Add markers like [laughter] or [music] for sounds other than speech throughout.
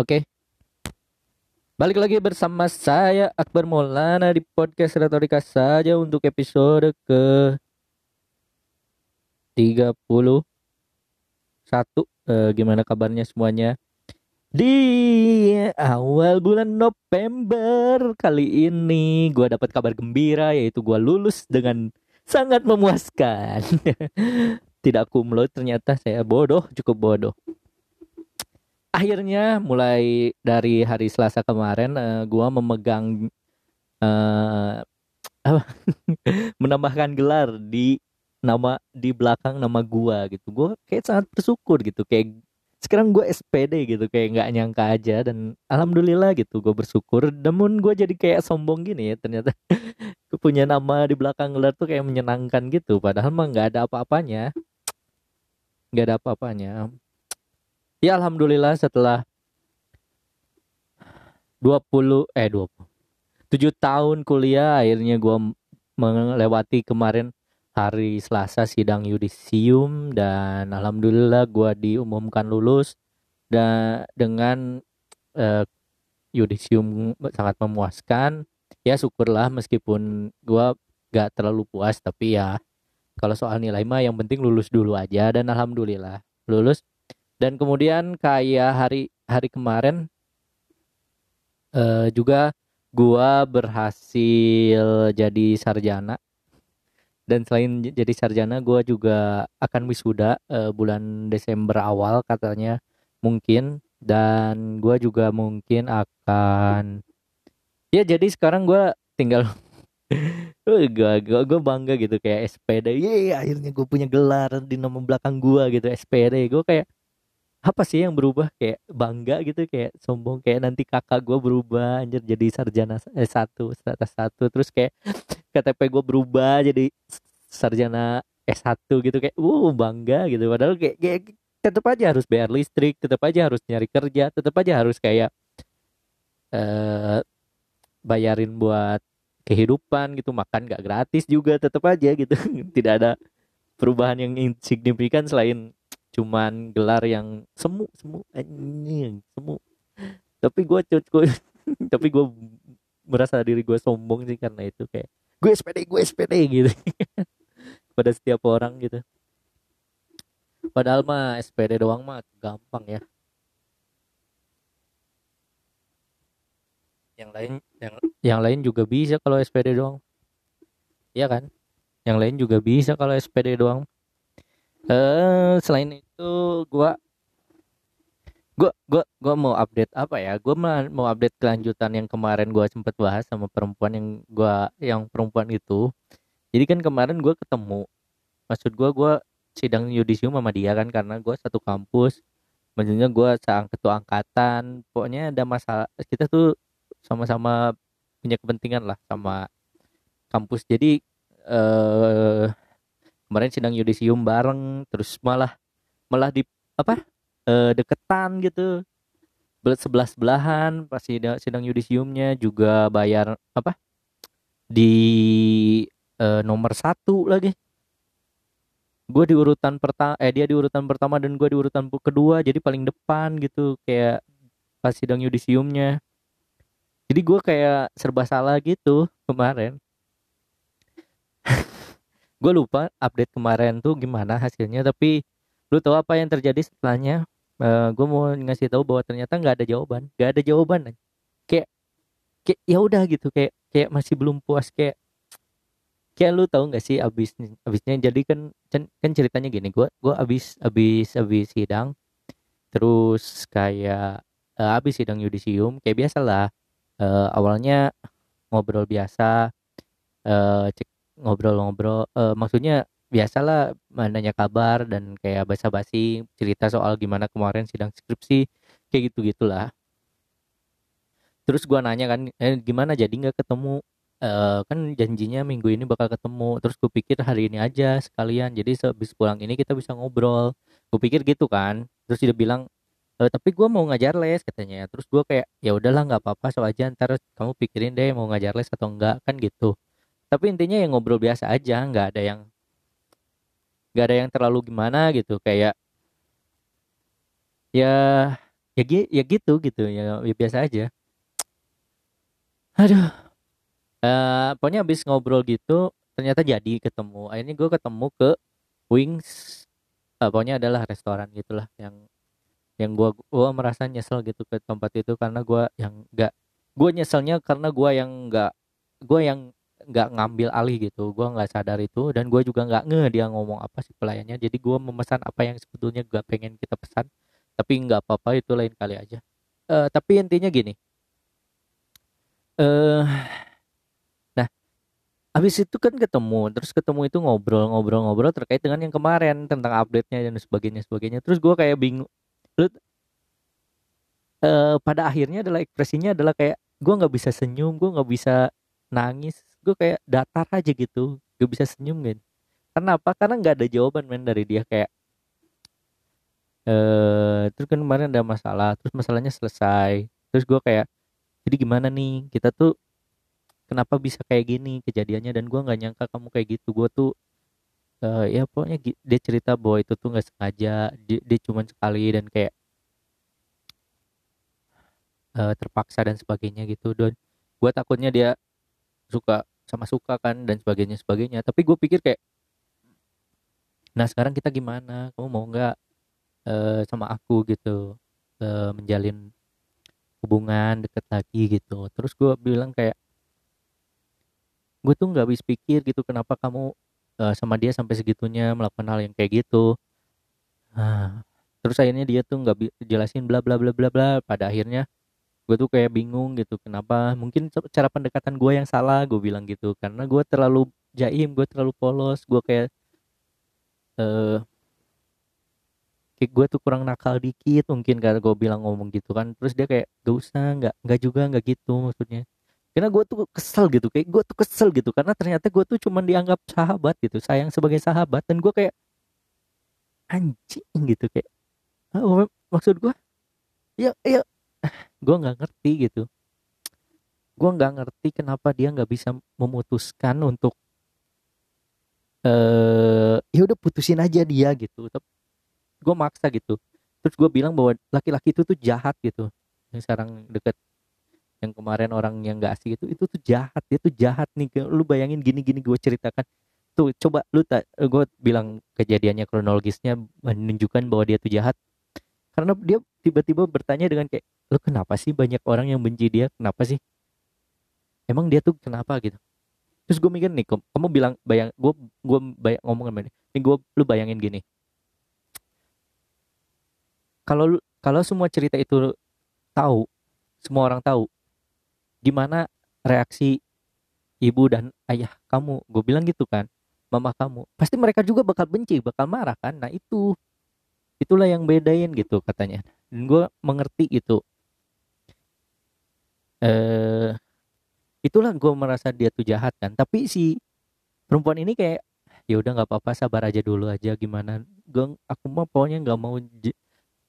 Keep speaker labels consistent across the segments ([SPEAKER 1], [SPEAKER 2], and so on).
[SPEAKER 1] Oke. Balik lagi bersama saya Akbar Maulana di podcast Retorika saja untuk episode ke 31 Eh, gimana kabarnya semuanya? Di awal bulan November kali ini gue dapat kabar gembira yaitu gue lulus dengan sangat memuaskan. [laughs] Tidak kumlot ternyata saya bodoh, cukup bodoh akhirnya mulai dari hari Selasa kemarin uh, gua memegang uh, [laughs] menambahkan gelar di nama di belakang nama gua gitu. Gua kayak sangat bersyukur gitu kayak sekarang gue SPD gitu kayak nggak nyangka aja dan alhamdulillah gitu gue bersyukur. Namun gue jadi kayak sombong gini ya ternyata [laughs] punya nama di belakang gelar tuh kayak menyenangkan gitu. Padahal mah nggak ada apa-apanya. Nggak ada apa-apanya ya alhamdulillah setelah 20 eh 20 7 tahun kuliah akhirnya gue melewati kemarin hari Selasa sidang yudisium dan alhamdulillah gue diumumkan lulus dan dengan eh, yudisium sangat memuaskan. Ya syukurlah meskipun gue gak terlalu puas tapi ya kalau soal nilai mah yang penting lulus dulu aja dan alhamdulillah. Lulus dan kemudian kayak hari hari kemarin uh, juga gua berhasil jadi sarjana. Dan selain jadi sarjana gua juga akan wisuda uh, bulan Desember awal katanya mungkin. Dan gua juga mungkin akan ya jadi sekarang gua tinggal [laughs] gue gue bangga gitu kayak SPD Yeay, akhirnya gue punya gelar di nama belakang gue gitu SPD gue kayak apa sih yang berubah? Kayak bangga gitu kayak sombong kayak nanti kakak gue berubah anjir jadi sarjana eh, satu status satu terus kayak [sniffs] KTP gue berubah jadi sarjana S1 gitu kayak uh bangga gitu. Padahal kayak, kayak tetap aja harus bayar listrik tetap aja harus nyari kerja tetap aja harus kayak eh uh, bayarin buat kehidupan gitu makan gak gratis juga tetap aja gitu. [laughs] Tidak ada perubahan yang signifikan selain cuman gelar yang semu semu anjing semu. Tapi gue cukup [laughs] tapi gue merasa diri gue sombong sih karena itu kayak gue SPD gue SPD gitu. [laughs] Pada setiap orang gitu. Padahal mah SPD doang mah gampang ya. Yang lain yang yang lain juga bisa kalau SPD doang. Iya kan? Yang lain juga bisa kalau SPD doang eh selain itu gua gua gua gua mau update apa ya? Gua mau update kelanjutan yang kemarin gua sempet bahas sama perempuan yang gua yang perempuan itu. Jadi kan kemarin gua ketemu maksud gua gua sidang yudisium sama dia kan karena gua satu kampus. Maksudnya gua sang ketua angkatan pokoknya ada masalah kita tuh sama-sama punya kepentingan lah sama kampus. Jadi eh kemarin sidang yudisium bareng terus malah malah di apa e, deketan gitu. Sebelah sebelahan pas sidang, sidang yudisiumnya juga bayar apa di e, nomor satu lagi. Gue di urutan pertama eh dia di urutan pertama dan gue di urutan kedua jadi paling depan gitu kayak pas sidang yudisiumnya. Jadi gue kayak serba salah gitu kemarin [laughs] gue lupa update kemarin tuh gimana hasilnya tapi lu tahu apa yang terjadi setelahnya? Uh, eh, gue mau ngasih tahu bahwa ternyata nggak ada jawaban. Nggak ada jawaban kayak kayak ya udah gitu kayak kayak masih belum puas kayak kayak lu tahu nggak sih abis abisnya? Jadi kan kan, kan ceritanya gini gue gue abis abis abis sidang terus kayak uh, abis sidang yudisium kayak biasa lah. Uh, awalnya ngobrol biasa uh, cek ngobrol-ngobrol uh, maksudnya biasalah nanya kabar dan kayak basa-basi cerita soal gimana kemarin sidang skripsi kayak gitu gitulah terus gua nanya kan eh, gimana jadi nggak ketemu? Uh, kan janjinya minggu ini bakal ketemu. Terus gue pikir hari ini aja sekalian. Jadi sehabis pulang ini kita bisa ngobrol. Gue pikir gitu kan. Terus dia bilang e, tapi gue mau ngajar les katanya. Terus gue kayak ya udahlah nggak apa-apa. So aja ntar kamu pikirin deh mau ngajar les atau enggak kan gitu tapi intinya yang ngobrol biasa aja nggak ada yang nggak ada yang terlalu gimana gitu kayak ya ya, ya gitu gitu ya, ya biasa aja. Aduh. Uh, pokoknya habis ngobrol gitu ternyata jadi ketemu akhirnya gue ketemu ke Wings. Uh, pokoknya adalah restoran gitulah yang yang gue gua merasa nyesel gitu ke tempat itu karena gue yang enggak gue nyeselnya karena gue yang enggak gue yang nggak ngambil alih gitu. Gue nggak sadar itu dan gue juga nggak nge dia ngomong apa sih pelayannya. Jadi gue memesan apa yang sebetulnya gak pengen kita pesan tapi nggak apa-apa itu lain kali aja. Uh, tapi intinya gini. Uh, nah habis itu kan ketemu terus ketemu itu ngobrol-ngobrol-ngobrol terkait dengan yang kemarin tentang update-nya dan sebagainya sebagainya. Terus gue kayak bingung. Lu uh, pada akhirnya adalah ekspresinya adalah kayak gue nggak bisa senyum gue nggak bisa nangis gue kayak datar aja gitu gak bisa senyum kan karena apa karena nggak ada jawaban men dari dia kayak eh terus kan kemarin ada masalah terus masalahnya selesai. Terus gue kayak jadi gimana nih? Kita tuh kenapa bisa kayak gini kejadiannya? Dan gue nggak nyangka kamu kayak gitu. Gue tuh uh, ya pokoknya dia cerita bahwa itu tuh nggak sengaja dia, dia cuma sekali dan kayak uh, terpaksa dan sebagainya gitu. Dan gue takutnya dia suka sama suka kan dan sebagainya sebagainya. Tapi gue pikir kayak nah sekarang kita gimana? Kamu mau nggak uh, sama aku gitu uh, menjalin hubungan deket lagi gitu? Terus gue bilang kayak gue tuh nggak habis pikir gitu kenapa kamu uh, sama dia sampai segitunya melakukan hal yang kayak gitu? Nah, terus akhirnya dia tuh nggak jelasin bla bla bla bla bla. Pada akhirnya gue tuh kayak bingung gitu kenapa? Mungkin cara pendekatan gue yang salah gue bilang gitu. Karena gue terlalu jaim gue terlalu polos gue kayak uh, kayak gue tuh kurang nakal dikit mungkin karena gue bilang ngomong gitu kan. Terus dia kayak gak usah nggak nggak juga nggak gitu maksudnya. Karena gue tuh kesel gitu kayak gue tuh kesel gitu. Karena ternyata gue tuh cuman dianggap sahabat gitu sayang sebagai sahabat. Dan gue kayak anjing gitu kayak maksud gue ya ya gue nggak ngerti gitu. Gue nggak ngerti kenapa dia nggak bisa memutuskan untuk eh ya udah putusin aja dia gitu. Tapi gue maksa gitu. Terus gue bilang bahwa laki-laki itu tuh jahat gitu. Yang sekarang deket yang kemarin orang yang gak asik itu itu tuh jahat. Dia tuh jahat nih. Lu bayangin gini-gini gue ceritakan. Tuh coba lu tak gue bilang kejadiannya kronologisnya menunjukkan bahwa dia tuh jahat. Karena dia tiba-tiba bertanya dengan kayak lu kenapa sih banyak orang yang benci dia? Kenapa sih? Emang dia tuh kenapa? Gitu. Terus gue mikir nih kamu bilang bayang gue gue bayang, ngomong sama ini nih gue lu bayangin gini. Kalau kalau semua cerita itu tahu semua orang tahu gimana reaksi ibu dan ayah kamu? Gue bilang gitu kan mama kamu. Pasti mereka juga bakal benci bakal marah kan? Nah itu. Itulah yang bedain gitu katanya. Dan gue mengerti itu eh itulah gue merasa dia tuh jahat kan. Tapi si perempuan ini kayak ya udah nggak apa-apa sabar aja dulu aja gimana? Gue aku mau pokoknya nggak mau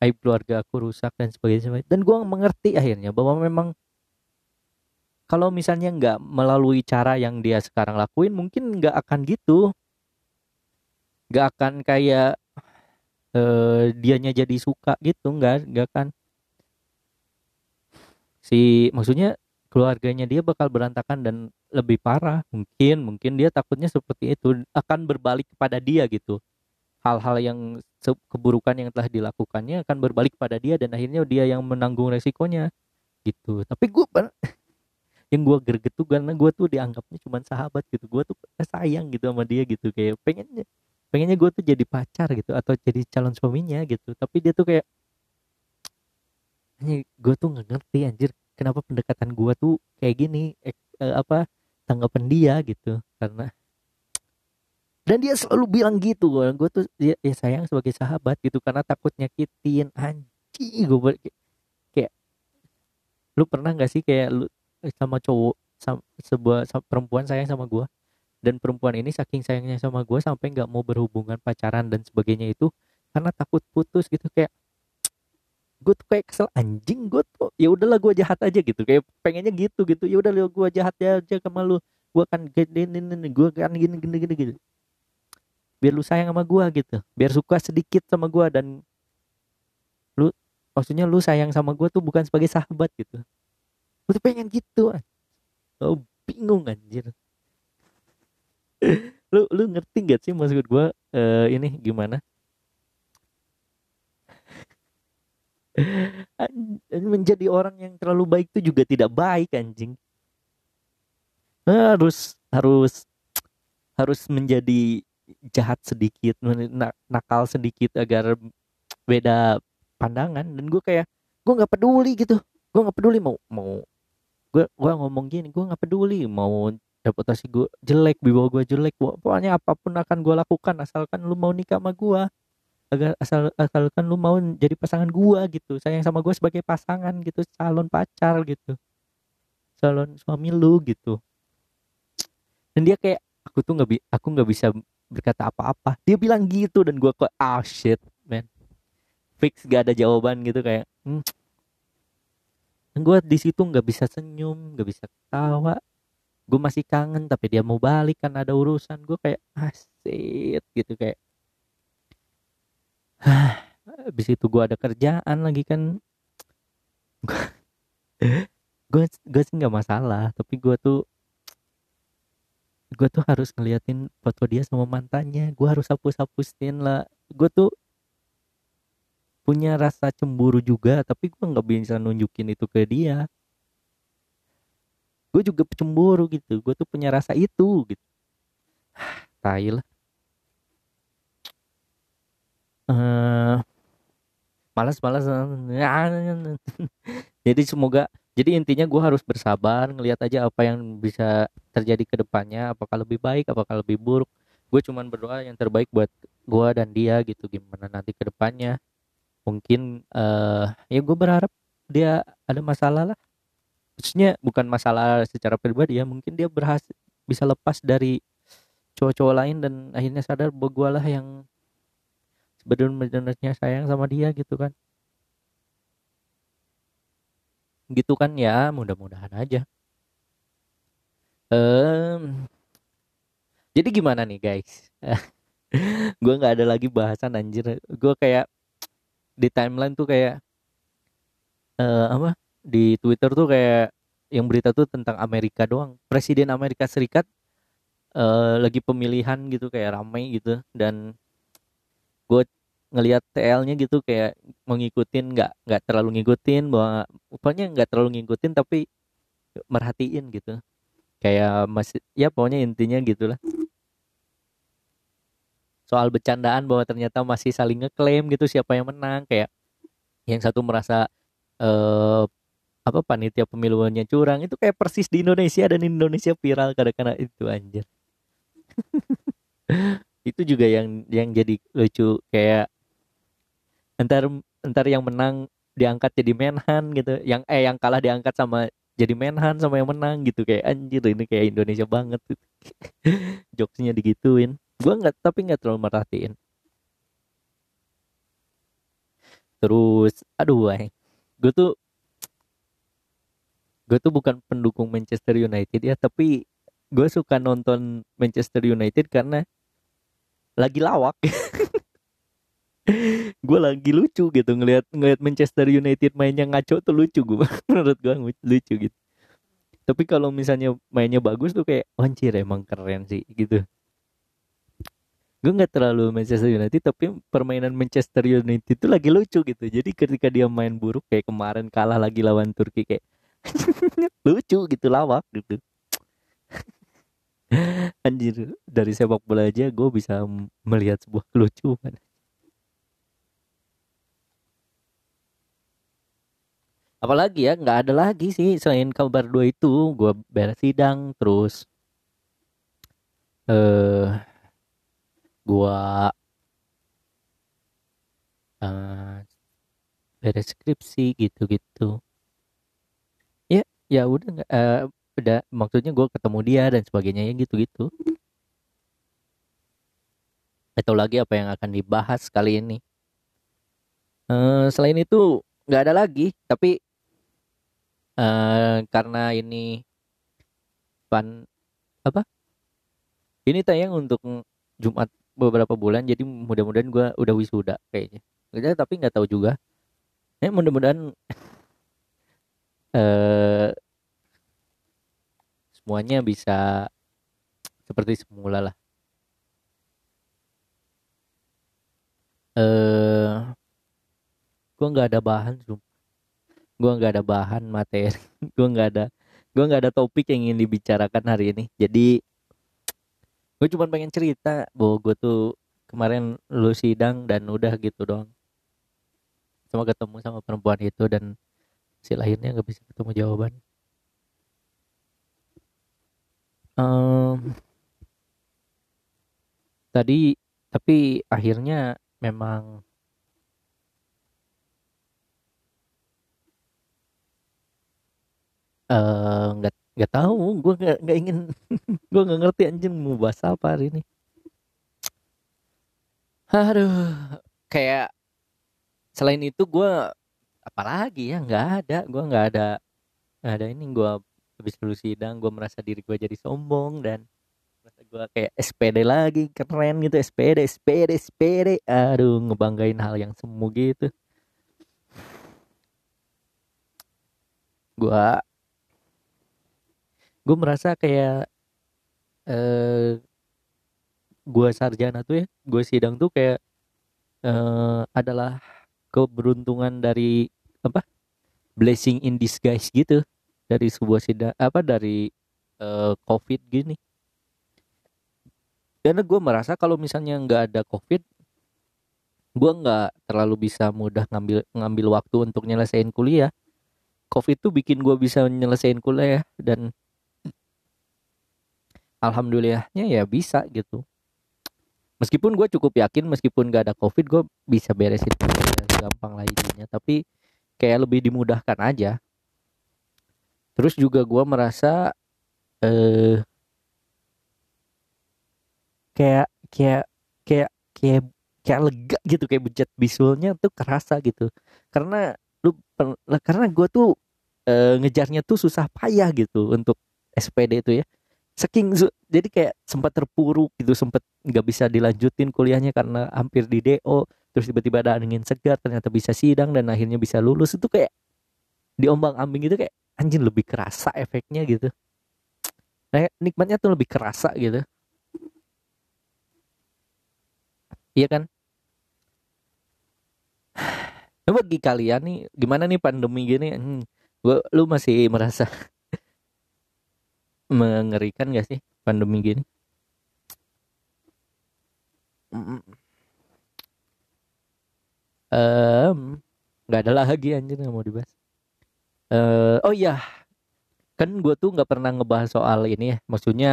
[SPEAKER 1] aib keluarga aku rusak dan sebagainya dan gue mengerti akhirnya bahwa memang kalau misalnya nggak melalui cara yang dia sekarang lakuin mungkin nggak akan gitu. Nggak akan kayak uh, dianya jadi suka gitu nggak nggak akan si maksudnya keluarganya dia bakal berantakan dan lebih parah. Mungkin mungkin dia takutnya seperti itu akan berbalik kepada dia gitu. Hal-hal yang keburukan yang telah dilakukannya akan berbalik pada dia dan akhirnya dia yang menanggung resikonya gitu. Tapi gue [laughs] yang gue gerget tuh karena gue tuh dianggapnya cuma sahabat gitu. Gue tuh sayang gitu sama dia gitu. Kayak pengennya pengennya gue tuh jadi pacar gitu atau jadi calon suaminya gitu. Tapi dia tuh kayak ini gue tuh nggak ngerti anjir kenapa pendekatan gue tuh kayak gini eh, eh, apa tanggapan dia gitu. Karena dan dia selalu bilang gitu gue tuh ya, ya sayang sebagai sahabat gitu karena takut nyakitin. Anjing gue kayak, kayak lu pernah nggak sih kayak lu sama cowok sama, sebuah sama, perempuan sayang sama gue dan perempuan ini saking sayangnya sama gue sampai nggak mau berhubungan pacaran dan sebagainya itu karena takut putus gitu kayak gue tuh kayak kesel anjing gue tuh ya udahlah gue jahat aja gitu. Kayak pengennya gitu gitu. Ya udah gue jahat aja sama lu. Gue kan gini gini gue kan gini gini gini gitu. Biar lu sayang sama gue gitu. Biar suka sedikit sama gue dan lu maksudnya lu sayang sama gue tuh bukan sebagai sahabat gitu. Gue tuh pengen gitu oh bingung anjir. [laughs] Lu lu ngerti gak sih maksud gue uh, ini gimana menjadi orang yang terlalu baik itu juga tidak baik anjing. Harus harus harus menjadi jahat sedikit nakal sedikit agar beda pandangan. Dan gue kayak gue nggak peduli gitu. Gue nggak peduli mau mau gue gue ngomong gini gue nggak peduli mau reputasi gue jelek bawah gue jelek. Pokoknya apa pun akan gue lakukan asalkan lu mau nikah sama gue agar asal asalkan lu mau jadi pasangan gua gitu. Sayang sama gue sebagai pasangan gitu calon pacar gitu. Calon suami lu gitu. Dan dia kayak aku tuh nggak bi aku nggak bisa berkata apa-apa. Dia bilang gitu dan gue kok ah oh, shit man. Fix gak ada jawaban gitu kayak hmm. dan gue di situ nggak bisa senyum nggak bisa ketawa. Gue masih kangen tapi dia mau balik kan ada urusan. Gue kayak asyik ah, gitu kayak habis itu gue ada kerjaan lagi kan. Gue gue sih nggak masalah tapi gue tuh gue tuh harus ngeliatin foto dia sama mantannya. Gue harus hapus hapusin lah. Gue tuh punya rasa cemburu juga tapi gue nggak bisa nunjukin itu ke dia. Gue juga cemburu gitu gue tuh punya rasa itu gitu. Tai lah uh, malas malas. [laughs] Jadi semoga jadi intinya gue harus bersabar ngelihat aja apa yang bisa terjadi ke depannya apakah lebih baik apakah lebih buruk. Gue cuman berdoa yang terbaik buat gue dan dia gitu gimana nanti ke depannya. Mungkin uh, ya gue berharap dia ada masalah lah. Maksudnya bukan masalah secara pribadi ya mungkin dia berhasil bisa lepas dari cowok-cowok lain dan akhirnya sadar bahwa gue lah yang sebenarnya sayang sama dia gitu kan. Gitu kan ya mudah-mudahan aja. Um, jadi gimana nih guys? [laughs] Gue nggak ada lagi bahasan anjir. Gue kayak di timeline tuh kayak uh, apa di Twitter tuh kayak yang berita tuh tentang Amerika doang. Presiden Amerika Serikat uh, lagi pemilihan gitu kayak ramai gitu. Dan gue ngelihat TL-nya gitu kayak mengikutin nggak nggak terlalu ngikutin bahwa pokoknya nggak terlalu ngikutin tapi merhatiin gitu. Kayak masih ya pokoknya intinya gitulah. Soal bercandaan bahwa ternyata masih saling ngeklaim gitu siapa yang menang kayak yang satu merasa eh, apa panitia pemiluannya curang itu kayak persis di Indonesia dan Indonesia viral kadang-kadang itu anjir [laughs] itu juga yang yang jadi lucu kayak entar entar yang menang diangkat jadi menhan gitu. Yang eh yang kalah diangkat sama jadi menhan sama yang menang gitu. Kayak anjir ini kayak Indonesia banget. Gitu. [laughs] jokesnya digituin. Gue nggak tapi nggak terlalu merhatiin. Terus aduh gue tuh gue tuh bukan pendukung Manchester United ya tapi gue suka nonton Manchester United karena lagi lawak. [laughs] Gue lagi lucu gitu ngelihat ngelihat Manchester United mainnya ngaco tuh lucu gue [laughs] menurut gue lucu gitu. Tapi kalau misalnya mainnya bagus tuh kayak anjir emang keren sih gitu. Gue nggak terlalu Manchester United tapi permainan Manchester United itu lagi lucu gitu. Jadi ketika dia main buruk kayak kemarin kalah lagi lawan Turki kayak [laughs] lucu gitu lawak gitu [laughs] anjir dari sepak bola aja gue bisa melihat sebuah kelucuan. Apalagi ya nggak ada lagi sih selain kabar dua itu gue beres sidang terus. Eh uh, gue uh, beres skripsi gitu-gitu. Ya ya udah uh, udah maksudnya gue ketemu dia dan sebagainya ya gitu-gitu. Atau lagi apa yang akan dibahas kali ini. Uh, selain itu nggak ada lagi. Tapi uh, karena ini pan apa? Ini tayang untuk Jumat beberapa bulan jadi mudah-mudahan gue udah wisuda kayaknya. Tapi nggak tahu juga. Ya mudah-mudahan [laughs] eh semuanya bisa seperti semula lah. Eh gue nggak ada bahan gue nggak ada bahan materi. [laughs] Gue nggak ada gue nggak ada topik yang ingin dibicarakan hari ini. Jadi gue cuma pengen cerita bahwa gue tuh kemarin lu sidang dan udah gitu dong sama ketemu sama perempuan itu dan si lainnya nggak bisa ketemu jawaban um, tadi tapi akhirnya memang eh, nggak uh, nggak tahu. Gue nggak nggak ingin [laughs] gue nggak ngerti anjing mau bahas apa hari ini. Aduh kayak selain itu gue apalagi ya? Nggak ada. Gue nggak ada nggak ada ini. Gue habis lulus sidang gue merasa diri gue jadi sombong dan merasa gue kayak SPD lagi keren gitu SPD SPD SPD aduh ngebanggain hal yang semu gitu. Gue gue merasa kayak eh gue sarjana tuh ya gue sidang tuh kayak eh, adalah keberuntungan dari apa blessing in disguise gitu dari sebuah sidang apa dari uh, covid gini. Karena gue merasa kalau misalnya nggak ada covid gue nggak terlalu bisa mudah ngambil ngambil waktu untuk nyelesain kuliah. Covid tuh bikin gue bisa nyelesain kuliah dan alhamdulillahnya ya bisa gitu. Meskipun gue cukup yakin meskipun gak ada covid gue bisa beresin gampang lainnya. Tapi kayak lebih dimudahkan aja terus juga gue merasa eh kayak kayak kayak kayak kayak lega gitu kayak budget visualnya tuh kerasa gitu. Karena lu karena gue tuh e, ngejarnya tuh susah payah gitu untuk SPD itu ya. Saking jadi kayak sempat terpuruk gitu sempat nggak bisa dilanjutin kuliahnya karena hampir di DO terus tiba-tiba ada angin segar ternyata bisa sidang dan akhirnya bisa lulus. Itu kayak diombang ambing gitu kayak anjing lebih kerasa efeknya gitu. Nah, nikmatnya tuh lebih kerasa gitu. Iya kan? [sighs] Nah, bagi kalian nih gimana nih pandemi gini? Hmm, gua, lu masih merasa [laughs] mengerikan gak sih pandemi gini? Um, nggak ada lagi anjir nggak mau dibahas uh, oh iya. Kan gue tuh nggak pernah ngebahas soal ini ya. Maksudnya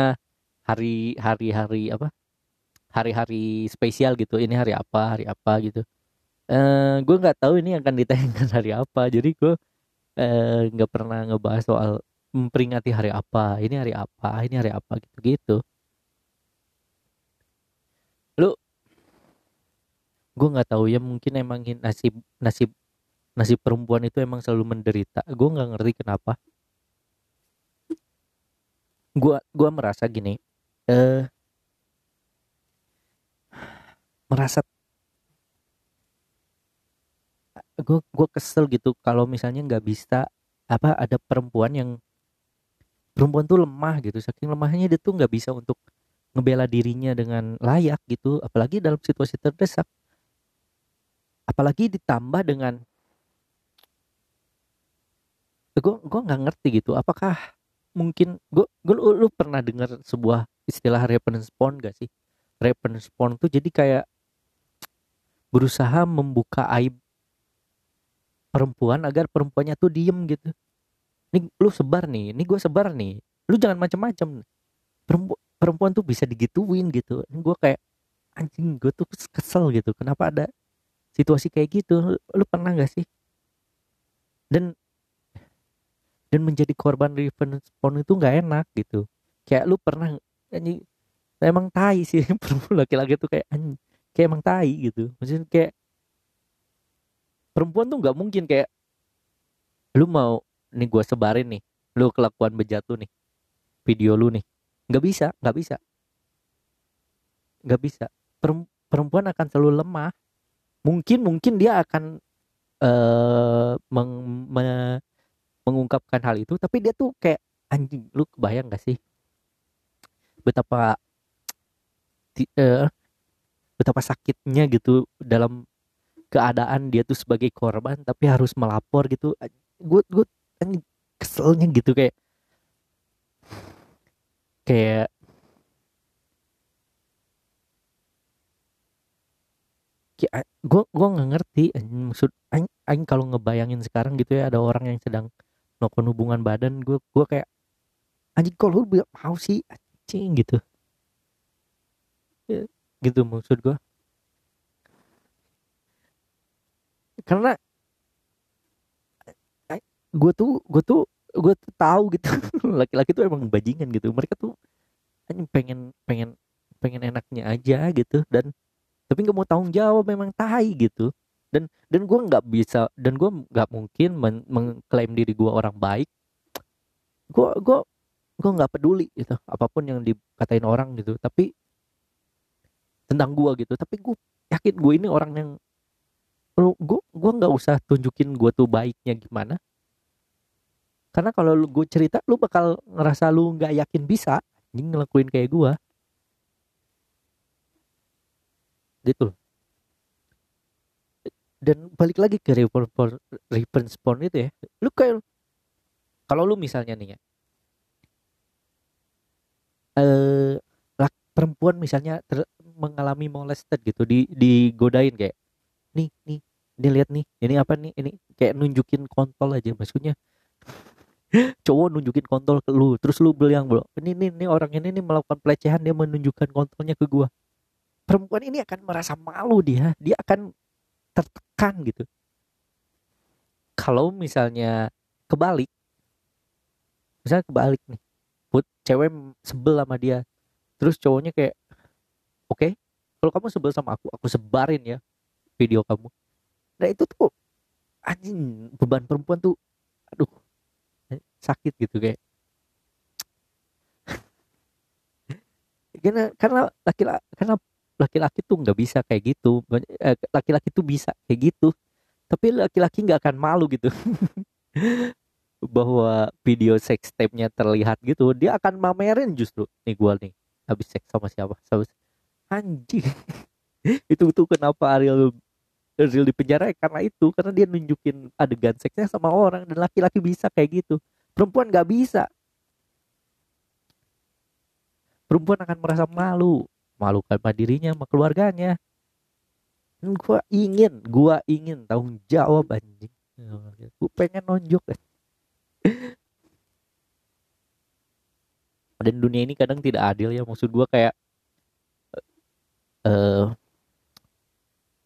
[SPEAKER 1] hari hari hari apa? Hari-hari spesial gitu. Ini hari apa hari apa gitu. Uh, eh, gue nggak tahu ini akan ditayangkan hari apa. Jadi gue eh, nggak uh, pernah ngebahas soal memperingati hari apa. Ini hari apa ini hari apa gitu gitu. Lu? Gue nggak tahu ya. Mungkin emang nasib nasib nasib perempuan itu emang selalu menderita. Gue nggak ngerti kenapa. Gue gua merasa gini eh merasa gue gue kesel gitu kalau misalnya nggak bisa apa ada perempuan yang perempuan tuh lemah gitu. Saking lemahnya dia tuh nggak bisa untuk ngebela dirinya dengan layak gitu. Apalagi dalam situasi terdesak. Apalagi ditambah dengan gue gue nggak ngerti gitu apakah mungkin gue gue lu, lu pernah dengar sebuah istilah revenge porn gak sih? Revenge porn tuh jadi kayak berusaha membuka aib perempuan agar perempuannya tuh diem gitu. Ini lu sebar nih ini gue sebar nih. Lu jangan macem-macem. Perempuan perempuan tuh bisa digituin gitu. Ini gue kayak anjing gue tuh kesel gitu. Kenapa ada situasi kayak gitu? Lu, lu pernah gak sih? Dan dan menjadi korban porn itu nggak enak gitu. Kayak lu pernah anjing emang tai sih [laughs] perempuan laki-laki tuh kayak kayak emang tai gitu. Maksudnya kayak perempuan tuh nggak mungkin kayak lu mau nih gue sebarin nih lu kelakuan bejatu nih video lu nih. Nggak bisa nggak bisa. Nggak bisa. Perempuan akan selalu lemah. Mungkin mungkin dia akan eh meng, me- mengungkapkan hal itu tapi dia tuh kayak anjing lu kebayang gak sih? Betapa eh, betapa sakitnya gitu dalam keadaan dia tuh sebagai korban tapi harus melapor gitu. Gue gue keselnya gitu kayak kayak gue gue nggak ngerti maksud aing kalau ngebayangin sekarang gitu ya ada orang yang sedang melakukan hubungan badan gue gue kayak anjing kalau lu mau sih? Anjing gitu. Ya, gitu maksud gue karena gue tuh gue tuh gue tuh tahu gitu. [laughs] Laki-laki tuh emang bajingan gitu. Mereka tuh anjing pengen pengen pengen enaknya aja gitu. Dan tapi nggak mau tanggung jawab memang tai gitu dan dan gue nggak bisa dan gue nggak mungkin men- mengklaim diri gue orang baik. Gue gue gue nggak peduli gitu apa pun yang dikatain orang gitu. Tapi tentang gue gitu. Tapi gue yakin gue ini orang yang gue gue nggak usah tunjukin gue tuh baiknya gimana. Karena kalau lu gue cerita lu bakal ngerasa lu nggak yakin bisa ngelakuin kayak gue gitu dan balik lagi ke reference point itu ya. Lu kayak kalau lu misalnya nih ya. Eh lak- perempuan misalnya ter- mengalami molested gitu di digodain kayak nih nih ini lihat nih ini apa nih ini kayak nunjukin kontol aja maksudnya. [laughs] Cowok nunjukin kontol ke lu terus lu bilang bro ini nih ini orang ini nih melakukan pelecehan dia menunjukkan kontolnya ke gua. Perempuan ini akan merasa malu dia dia akan tertekan gitu. Kalau misalnya kebalik misalnya kebalik nih put cewek sebel sama dia terus cowoknya kayak oke kalau kamu sebel sama aku aku sebarin ya video kamu. Nah itu tuh anjing beban perempuan tuh aduh sakit gitu kayak. [laughs] Karena karena laki-laki karena laki-laki tuh nggak bisa kayak gitu. Eh, laki-laki tuh bisa kayak gitu. Tapi laki-laki nggak akan malu gitu. [laughs] Bahwa video sex tape-nya terlihat gitu dia akan mamerin justru. Nih gua nih habis seks sama siapa? Habis anjing. [laughs] Itu tuh kenapa Ariel Ariel di penjara? Ya karena itu karena dia nunjukin adegan seksnya sama orang dan laki-laki bisa kayak gitu. Perempuan nggak bisa. Perempuan akan merasa malu malu sama dirinya sama keluarganya. Gua ingin gua ingin tanggung jawab anjing. Gue pengen nonjok dan dunia ini kadang tidak adil ya maksud gua kayak eh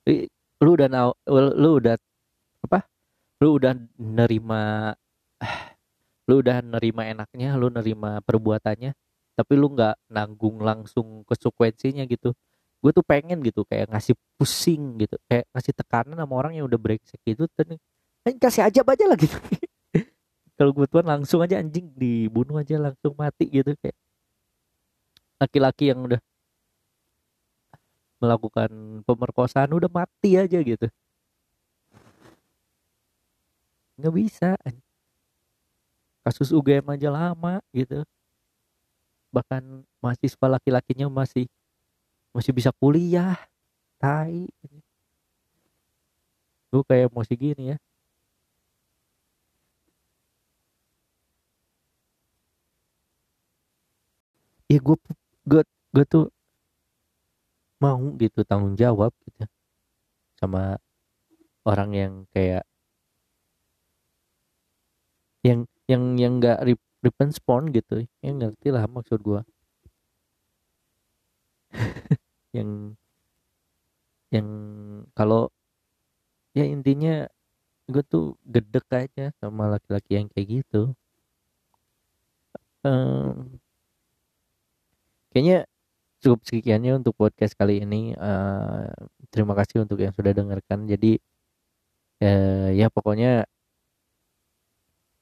[SPEAKER 1] eh, lu udah lu udah apa? Lu udah nerima lu udah nerima enaknya lu nerima perbuatannya tapi lu nggak nanggung langsung konsekuensinya gitu. Gue tuh pengen gitu kayak ngasih pusing gitu. Kayak ngasih tekanan sama orang yang udah brengsek gitu kan kasih aja aja lah gitu. [laughs] Kalau gue tuan langsung aja anjing dibunuh aja langsung mati gitu kayak. Laki-laki yang udah melakukan pemerkosaan udah mati aja gitu. Nggak bisa kasus UGM aja lama gitu bahkan mahasiswa laki-lakinya masih masih bisa kuliah tai. Gue kayak emosi gini ya. Ya gue gue gue tuh mau gitu tanggung jawab gitu sama orang yang kayak yang yang yang nggak rep- respon gitu yang ngerti lah maksud gua. [laughs] Yang yang kalau ya intinya gue tuh gedek aja sama laki-laki yang kayak gitu. Em, kayaknya cukup sekiannya untuk podcast kali ini. Eh, terima kasih untuk yang sudah dengarkan. Jadi eh, ya pokoknya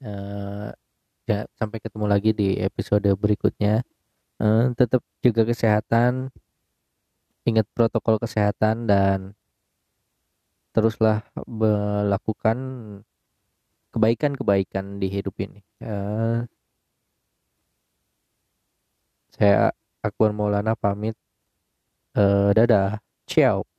[SPEAKER 1] eh, ya sampai ketemu lagi di episode berikutnya. Uh, tetap jaga kesehatan ingat protokol kesehatan dan teruslah melakukan kebaikan-kebaikan di hidup ini. Uh, saya Akbar Maulana pamit. Uh, dadah. Ciao.